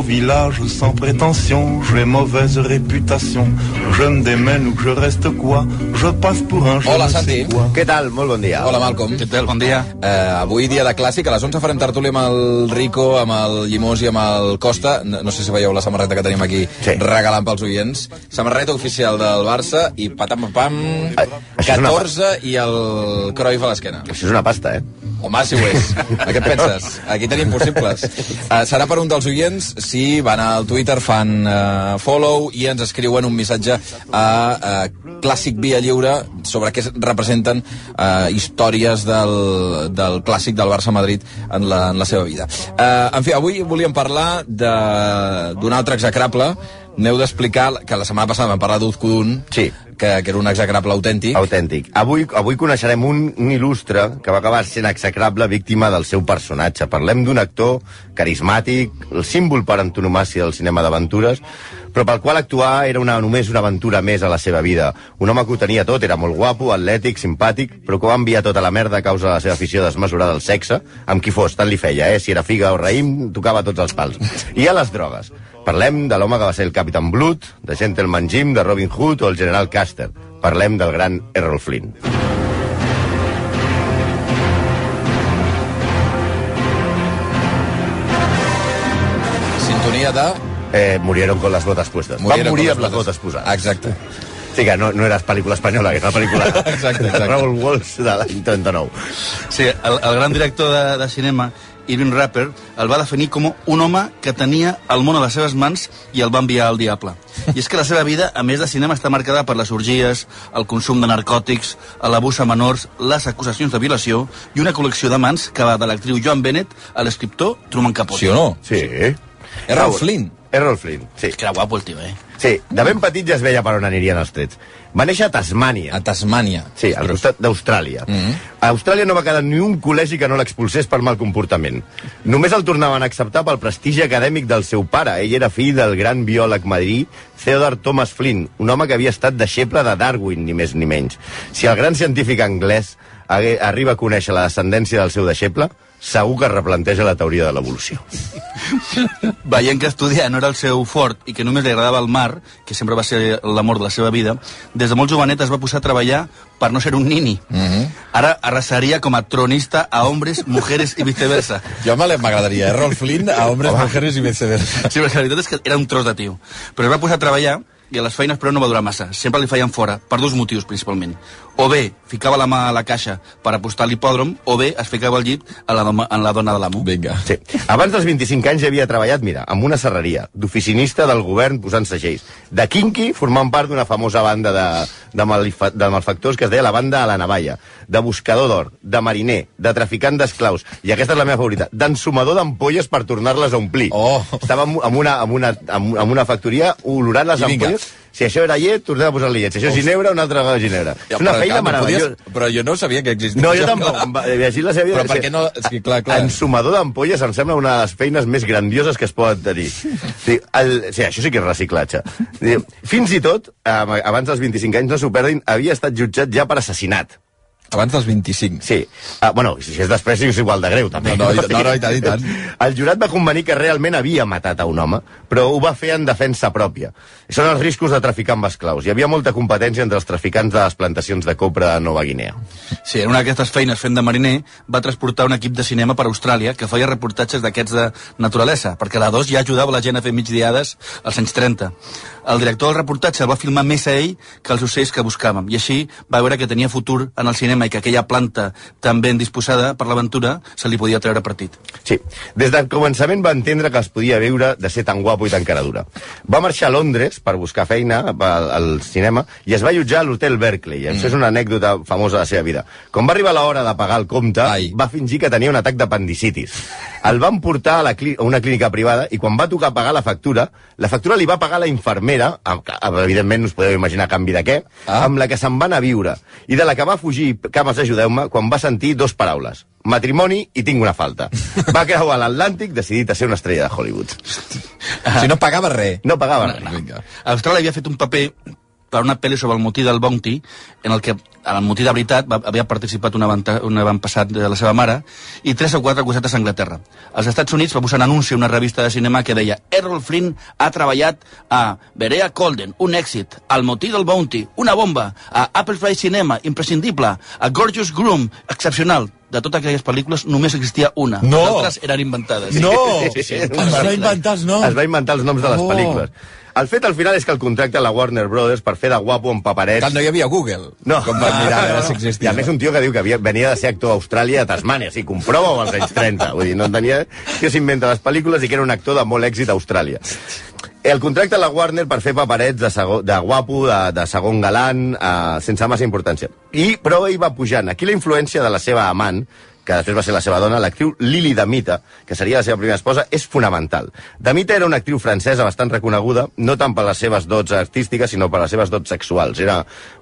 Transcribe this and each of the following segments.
au village sans prétention, j'ai mauvaise réputation. Je me démène ou je reste quoi, je passe pour un Hola, Santi. Què tal? Molt bon dia. Hola, Malcolm. Què tal? Bon dia. Uh, avui dia de clàssic, a les 11 farem tertúlia amb el Rico, amb el Llimós i amb el Costa. No, no sé si veieu la samarreta que tenim aquí Sí. regalant pels oients. Samarreta oficial del Barça i patam pam, Ah, això és una 14 i el Cruyff a l'esquena. Això és una pasta, eh? Home, si ho és. A què penses? Aquí tenim possibles. Uh, serà per un dels oients si van al Twitter, fan uh, follow i ens escriuen un missatge a uh, Clàssic Via Lliure sobre què representen uh, històries del, del clàssic del Barça-Madrid en, la, en la seva vida. Uh, en fi, avui volíem parlar d'un altre execrable. N'heu d'explicar que la setmana passada vam parlar d'Uzcudun, Sí. que, que era un execrable autèntic. Autèntic. Avui, avui coneixerem un, un il·lustre que va acabar sent execrable víctima del seu personatge. Parlem d'un actor carismàtic, el símbol per antonomàcia del cinema d'aventures, però pel qual actuar era una, només una aventura més a la seva vida. Un home que ho tenia tot, era molt guapo, atlètic, simpàtic, però que va enviar tota la merda a causa de la seva afició desmesurada al sexe, amb qui fos, tant li feia, eh? Si era figa o raïm, tocava tots els pals. I a les drogues. Parlem de l'home que va ser el Capitán Blood, de Gentleman Jim, de Robin Hood o el General Custer. Parlem del gran Errol Flynn. Sintonia de... Eh, murieron con las botas puestas. Murieron Van morir amb les botes posades. Exacte. Sí, que no, no era pel·lícula espanyola, que era pel·lícula Exacte, exacte. de Raoul Walsh de l'any 39. Sí, el, el gran director de, de cinema, Irving Rapper, el va definir com un home que tenia el món a les seves mans i el va enviar al diable. I és que la seva vida, a més de cinema, està marcada per les orgies, el consum de narcòtics, l'abús a menors, les acusacions de violació i una col·lecció de mans que va de l'actriu Joan Bennett a l'escriptor Truman Capote. Sí o no? Sí. Errol Flynn. Errol Flynn, sí. Que era guapo el tio, eh? Sí, de ben petit ja es veia per on anirien els trets. Va néixer a Tasmània. A Tasmània. Sí, al costat d'Austràlia. Mm -hmm. A Austràlia no va quedar ni un col·legi que no l'expulsés per mal comportament. Només el tornaven a acceptar pel prestigi acadèmic del seu pare. Ell era fill del gran biòleg madrí Theodore Thomas Flynn, un home que havia estat deixeble de Darwin, ni més ni menys. Si el gran científic anglès arriba a conèixer la descendència del seu deixeble, segur que es replanteja la teoria de l'evolució. Veient que estudiar no era el seu fort i que només li agradava el mar, que sempre va ser l'amor de la seva vida, des de molt jovenet es va posar a treballar per no ser un nini. Mm -hmm. Ara arrasaria com a tronista a hombres, mujeres i viceversa. Jo me m'agradaria Errol Flynn a hombres, mujeres i viceversa. Sí, perquè la veritat és que era un tros de tio. Però es va posar a treballar i a les feines però no va durar massa. Sempre li feien fora, per dos motius principalment. O bé ficava la mà a la caixa per apostar a l'hipòdrom, o bé es ficava al llit a la, doma, en la dona de l'amo. Vinga. Sí. Abans dels 25 anys ja havia treballat, mira, amb una serreria, d'oficinista del govern posant segells, de Kinky, formant part d'una famosa banda de, de, malfa, de malfactors que es deia la banda a la navalla, de buscador d'or, de mariner, de traficant d'esclaus, i aquesta és la meva favorita, d'ensumador d'ampolles per tornar-les a omplir. Oh. Estava amb, una, amb, una, amb, amb una factoria olorant les I vinga. Si això era llet, tornem a posar-li llet. Si això és ginebra, una altra vegada ginebra. Ja, és una feina clar, meravellosa. podies- Però jo no sabia que existia. No, jo tampoc. va- Llegir la seva vida... Però per què no... Sí, clar, clar. Ensumador d'ampolles em sembla una de les feines més grandioses que es poden tenir. Sí, el, sí, això sí que és reciclatge. Fins i tot, abans dels 25 anys, no s'ho perdin, havia estat jutjat ja per assassinat. Abans dels 25. Sí. Ah, bueno, si és després és igual de greu, també. No, no, i- no, no, i tant, i tant. El jurat va convenir que realment havia matat a un home, però ho va fer en defensa pròpia. Són els riscos de traficar amb esclaus. Hi havia molta competència entre els traficants de les plantacions de copra de Nova Guinea. Sí, en una d'aquestes feines fent de mariner va transportar un equip de cinema per Austràlia que feia reportatges d'aquests de naturalesa, perquè la 2 ja ajudava la gent a fer migdiades als anys 30. El director del reportatge va filmar més a ell que els ocells que buscàvem, i així va veure que tenia futur en el cinema i que aquella planta tan ben disposada per l'aventura se li podia treure partit. Sí. Des del començament va entendre que es podia viure de ser tan guapo i tan cara dura. Va marxar a Londres per buscar feina al, al cinema i es va allotjar a l'hotel Berkeley. Mm. Això és una anècdota famosa de la seva vida. Quan va arribar l'hora de pagar el compte, Ai. va fingir que tenia un atac d'apendicitis. El van portar a, la a una clínica privada i quan va tocar pagar la factura, la factura li va pagar la infermera, amb, evidentment us podeu imaginar a canvi de què, Ah. amb la que se'n va anar a viure. I de la que va fugir, cames ajudeu-me, quan va sentir dos paraules. Matrimoni i tinc una falta. Va creuar l'Atlàntic decidit a ser una estrella de Hollywood. Si no pagava res. No pagava res. Vinga. Austràlia havia fet un paper per una pel·li sobre el motí del Bounty, en el que el motí de veritat va, havia participat un, avant, un avantpassat de la seva mare i tres o quatre cosetes a Anglaterra. Als Estats Units va posar un anunci a una revista de cinema que deia Errol Flynn ha treballat a Berea Colden, un èxit, al motí del Bounty, una bomba, a Applefly Cinema, imprescindible, a Gorgeous Groom, excepcional. De totes aquelles pel·lícules només existia una. No! Les altres eren inventades. No! Sí, sí, Es va inventar els noms. Es va inventar els noms de les Oh. pel·lícules. El fet al final és que el contracta la Warner Brothers per fer de guapo amb paperets. Tant no hi havia Google. No. Com van mirar a veure si I existia. a més un tio que diu que havia, venia de ser actor a Austràlia i a Tasmània. Sigui, comprova-ho als anys 30. Vull dir, no tenia... Que s'inventa les pel·lícules i que era un actor de molt èxit a Austràlia. El contracte la Warner per fer paperets de, segon, de guapo, de, de segon galant, eh, sense massa importància. I, però ell va pujant. Aquí la influència de la seva amant, que després va ser la seva dona, l'actriu Lili Damita, que seria la seva primera esposa, és fonamental. Damita era una actriu francesa bastant reconeguda, no tant per les seves dots artístiques, sinó per les seves dots sexuals. Era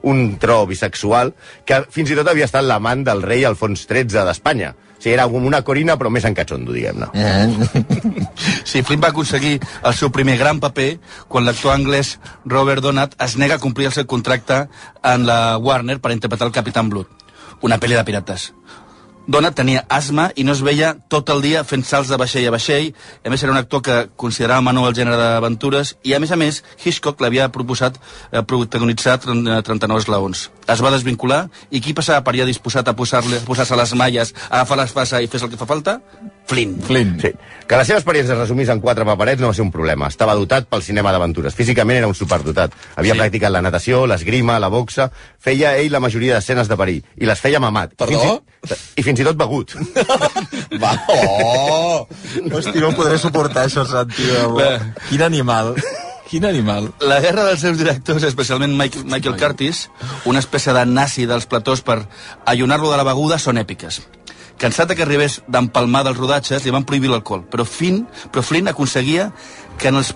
un tro bisexual que fins i tot havia estat l'amant del rei Alfons XIII d'Espanya. O sigui, era com una corina, però més en catxondo, diguem-ne. Sí, Flynn va aconseguir el seu primer gran paper quan l'actor anglès Robert Donat es nega a complir el seu contracte en la Warner per interpretar el Capitán Blood, una pel·li de pirates. Donat tenia asma i no es veia tot el dia fent salts de vaixell a vaixell. A més, era un actor que considerava menor el gènere d'aventures i, a més a més, Hitchcock l'havia proposat eh, protagonitzar 30, 39 esglaons. Es va desvincular i qui passava per allà disposat a posar-se posar les malles, a agafar l'espasa i fer el que fa falta? Flynn. Flynn. Sí. Que la seva experiència es resumís en quatre paperets no va ser un problema. Estava dotat pel cinema d'aventures. Físicament era un superdotat. Havia Sí. practicat la natació, l'esgrima, la boxa... Feia ell la majoria d'escenes de perill. I les feia mamat. I Perdó? Fins i, I fins i tot begut. Va, oh! Hosti, no podré suportar això, Santi. Quin animal. Quin animal. La guerra dels seus directors, especialment Michael, Michael Curtis, una espècie de nazi dels platós per allunar-lo de la beguda, són èpiques. Cansat de que arribés d'empalmar dels rodatges, li van prohibir l'alcohol. Però, Flynn, però Flynn aconseguia que en els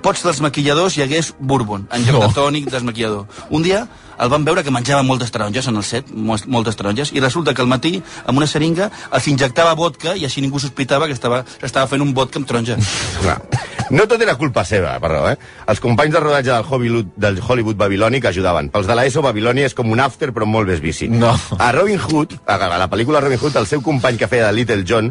pots dels maquilladors hi hagués bourbon, en lloc No. de tònic desmaquillador. Un dia el van veure que menjava moltes taronges en el set, mol- moltes taronges, i resulta que al matí, amb una seringa, els injectava vodka i així ningú sospitava que estava, estava fent un vodka amb taronja. Clar. No tot era culpa seva, perdó, eh? Els companys de rodatge del Hollywood, del Hollywood babilònic ajudaven. Pels de l'ESO, Babilònia és com un after, però molt més bici. No. A Robin Hood, a la pel·lícula Robin Hood, el seu company que feia de Little John,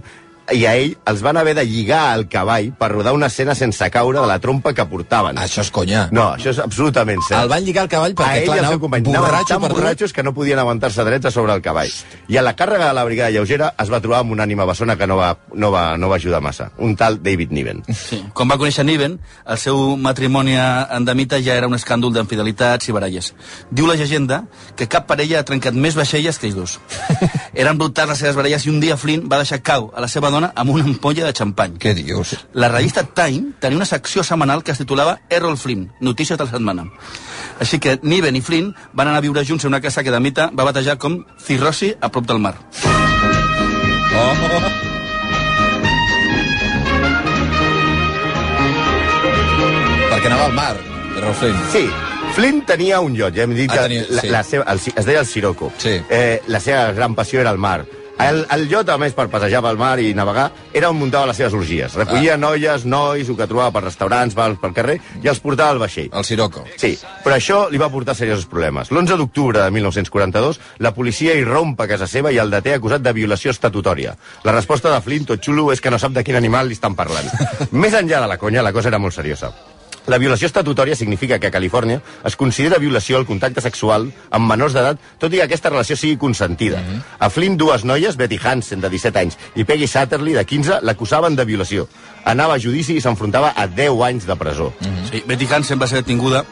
i a ell els van haver de lligar al cavall per rodar una escena sense caure de la trompa que portaven. Això és conya. No, això és absolutament cert. El van lligar al cavall a perquè, ell clar, el seu company borratxo tan borratxos que no podien aguantar-se drets a sobre el cavall. I a la càrrega de la brigada lleugera es va trobar amb una ànima bessona que no va, no va, no va ajudar massa. Un tal David Niven. Sí. Quan va conèixer Niven, el seu matrimoni en Damita ja era un escàndol d'infidelitats i baralles. Diu la llegenda que cap parella ha trencat més vaixelles que ells dos. Eren brutals les seves baralles i un dia Flynn va deixar cau a la seva dona amb una ampolla de xampany. Què dius? La revista Time tenia una secció setmanal que es titulava Errol Flynn, notícies de la setmana. Així que Niven i Flynn van anar a viure junts en una casa que Damita va batejar com Cirrosi a prop del mar. Oh! Perquè anava al mar, Errol Flynn. Sí, Flynn tenia un iot, ja hem dit Ah, que tenia- la, sí. la seva, el, es deia el Sirocco. Sí. Eh, la seva gran passió era el mar. El, el iot, a més, per passejar pel mar i navegar, era on muntava les seves orgies. Recollia Ah. noies, nois, el que trobava per restaurants, bars, pel carrer, i els portava al vaixell. El Sirocco. Sí, però això li va portar seriosos problemes. L'11 d'octubre de 1942, la policia irrompa a casa seva i el deté acusat de violació estatutòria. La resposta de Flynn, tot xulo, és que no sap de quin animal li estan parlant. Més enllà de la conya, la cosa era molt seriosa. La violació estatutòria significa que a Califòrnia es considera violació el contacte sexual amb menors d'edat, tot i que aquesta relació sigui consentida. A Flynn, dues noies, Betty Hansen, de 17 anys, i Peggy Satterley, de 15, l'acusaven de violació. Anava a judici i s'enfrontava a 10 anys de presó. Sí, Betty Hansen va ser detinguda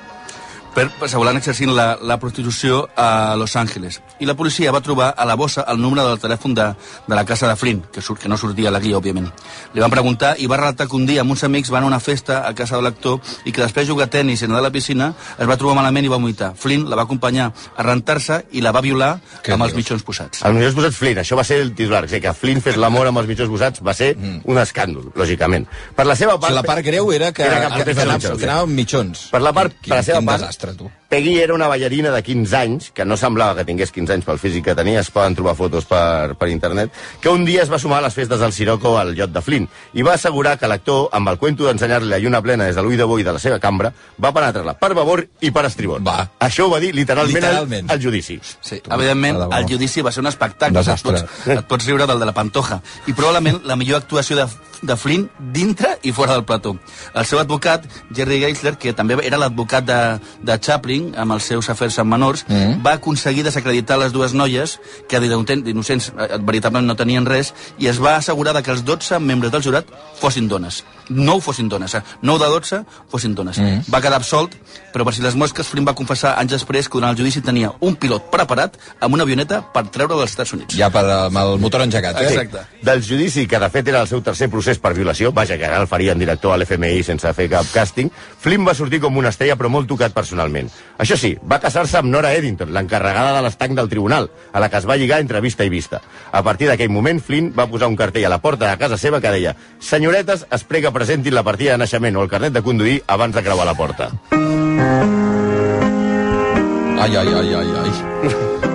per assegulant exercint la, la prostitució a Los Angeles. I la policia va trobar a la bossa el número del telèfon de, de la casa de Flynn, que, surt, que no sortia a la guia, òbviament. Li van preguntar i va relatar que un dia amb uns amics van a una festa a casa de l'actor i que després de jugar a tenis i anar a la piscina es va trobar malament i va vomitar. Flynn la va acompanyar a rentar-se i la va violar Què amb els dius? mitjons posats. El millor posat Flynn, això va ser el titular. O sigui, que Flynn fes l'amor amb els mitjons posats va ser un escàndol, lògicament. Per la seva O part... sigui, la part greu era que, Era que que, que, portés anava, mitjons. que anava amb mitjons. Per la part, Quin, per la seva part, desastre. 4, tu. Peggy era una ballarina de 15 anys, que no semblava que tingués 15 anys pel físic que tenia, es poden trobar fotos per, per internet, que un dia es va sumar a les festes del Sirocco al llot de Flynn i va assegurar que l'actor, amb el cuento d'ensenyar-li la lluna plena des de l'ull de boi de la seva cambra, va penetrar-la per babor i per estribor. Va. Això ho va dir literalment, Literalment. Al, al judici. Sí, evidentment, de debò. el judici va ser un espectacle. Et pots, et pots riure del de la Pantoja. I probablement la millor actuació de, de Flynn dintre i fora del plató. El seu advocat, Jerry Geisler, que també era l'advocat de, de Chaplin, amb els seus afers amb menors, mm. va aconseguir desacreditar les dues noies, que d'innocents d'innocents, eh, veritablement no tenien res, i es va assegurar de que els 12 membres del jurat fossin dones. 9 fossin dones, eh? 9 de 12 fossin dones. Mm. Va quedar absolt, però per si les mosques, Flynn va confessar anys després que durant el judici tenia un pilot preparat amb una avioneta per treure dels Estats Units. Ja per, amb el motor engegat, eh? Exacte. Del judici, que de fet era el seu tercer procés per violació, vaja, que ara el farien director a l'FMI sense fer cap càsting, Flynn va sortir com una estrella però molt tocat personalment. Això sí, va casar-se amb Nora Eddington, l'encarregada de l'estanc del tribunal, a la que es va lligar entre vista i vista. A partir d'aquell moment, Flynn va posar un cartell a la porta de casa seva que deia «Senyoretes, es prega presentin la partida de naixement o el carnet de conduir abans de creuar la porta». Ai, ai, ai, ai, ai.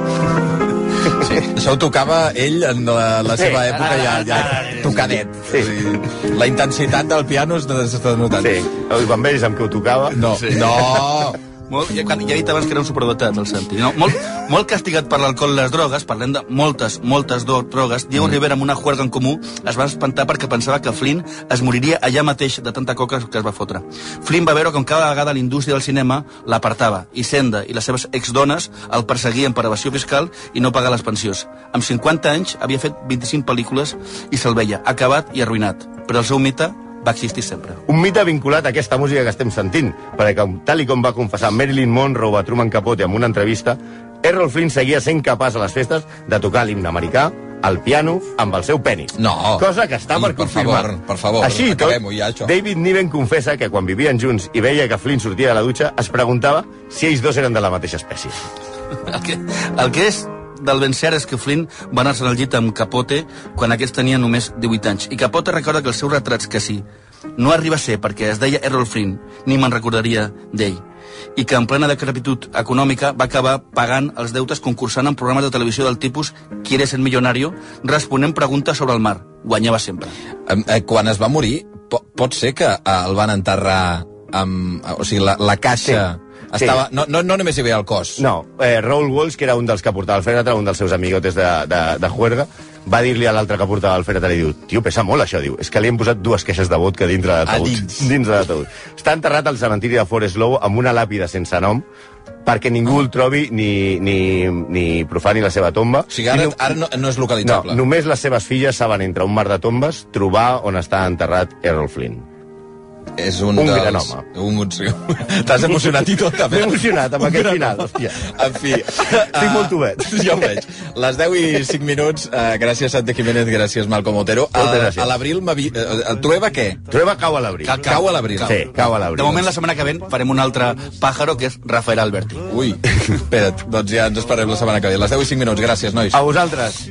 Sí. Això ho tocava ell en la, la seva Sí. època ja, ja tocadet. Sí. O sigui, la intensitat del piano es s'està notant. Sí, i quan veies amb què ho tocava... No, Sí. no. Molt, ja, ja he dit abans que era un superdotat, el Santi. No? Molt, molt castigat per l'alcohol i les drogues, parlem de moltes, moltes drogues, Diego mm. Rivera, amb una juerga en comú, es va espantar perquè pensava que Flynn es moriria allà mateix de tanta coca que es va fotre. Flynn va veure com cada vegada la indústria del cinema l'apartava, i Senda i les seves exdones el perseguien per evasió fiscal i no pagar les pensions. Amb 50 anys havia fet 25 pel·lícules i se'l veia acabat i arruïnat, però el seu mite va existir sempre. Un mite vinculat a aquesta música que estem sentint, perquè tal i com va confessar Marilyn Monroe a Truman Capote en una entrevista, Errol Flynn seguia sent capaç a les festes de tocar l'himne americà, al piano, amb el seu penis. No. Cosa que està Ai, per per confirmar. favor, per favor, Així i tot, ja, això. David Niven confessa que quan vivien junts i veia que Flynn sortia de la dutxa, es preguntava si ells dos eren de la mateixa espècie. El que, el que és del ben cert és que Flynn va anar-se'n al llit amb Capote quan aquest tenia només 18 anys. I Capote recorda que els seus retrats que sí, no arriba a ser perquè es deia Errol Flynn, ni me'n recordaria d'ell. I que en plena decrepitud econòmica va acabar pagant els deutes concursant en programes de televisió del tipus ¿Quieres ser millonario? responent preguntes sobre el mar. Guanyava sempre. Em, eh, Quan es va morir, po pot ser que eh, el van enterrar amb... O sigui, la, la caixa... Sí. Estava, no, no, no només hi havia el cos. No, eh, Raúl Walsh, que era un dels que portava el fèretre, un dels seus amigotes de, de, de juerga, va dir-li a l'altre que portava el fèretre i diu, tio, pesa molt això, diu, és que li hem posat dues queixes de vodka dintre de taüt. dins. dins de taüt. Està enterrat al cementiri de Forest Low amb una làpida sense nom perquè ningú el trobi ni, ni, ni profani la seva tomba. O sigui, ara, no- ara no, no és no, localitzable. només les seves filles saben entre un mar de tombes trobar on està enterrat Errol Flynn. És un, Un dels... gran home. Un. T'has emocionat i tot, també. M'he emocionat amb Un aquest final, home. hòstia. En fi. Estic molt tubet. Ja ho veig. Les 10 i 5 minuts. Uh, gràcies, Santi Jiménez, gràcies, Malcom Otero. Moltes Uh, gràcies. a l'abril, m'avi- uh, el Trueba què? Trueba cau a l'abril. Cau, cau a l'abril. Sí, cau a l'abril. De moment, la setmana que ve farem un altre pàjaro, que és Rafael Alberti. Ui, espera't, doncs ja ens esperem la setmana que ve. Les 10 i 5 minuts, gràcies, nois. A vosaltres.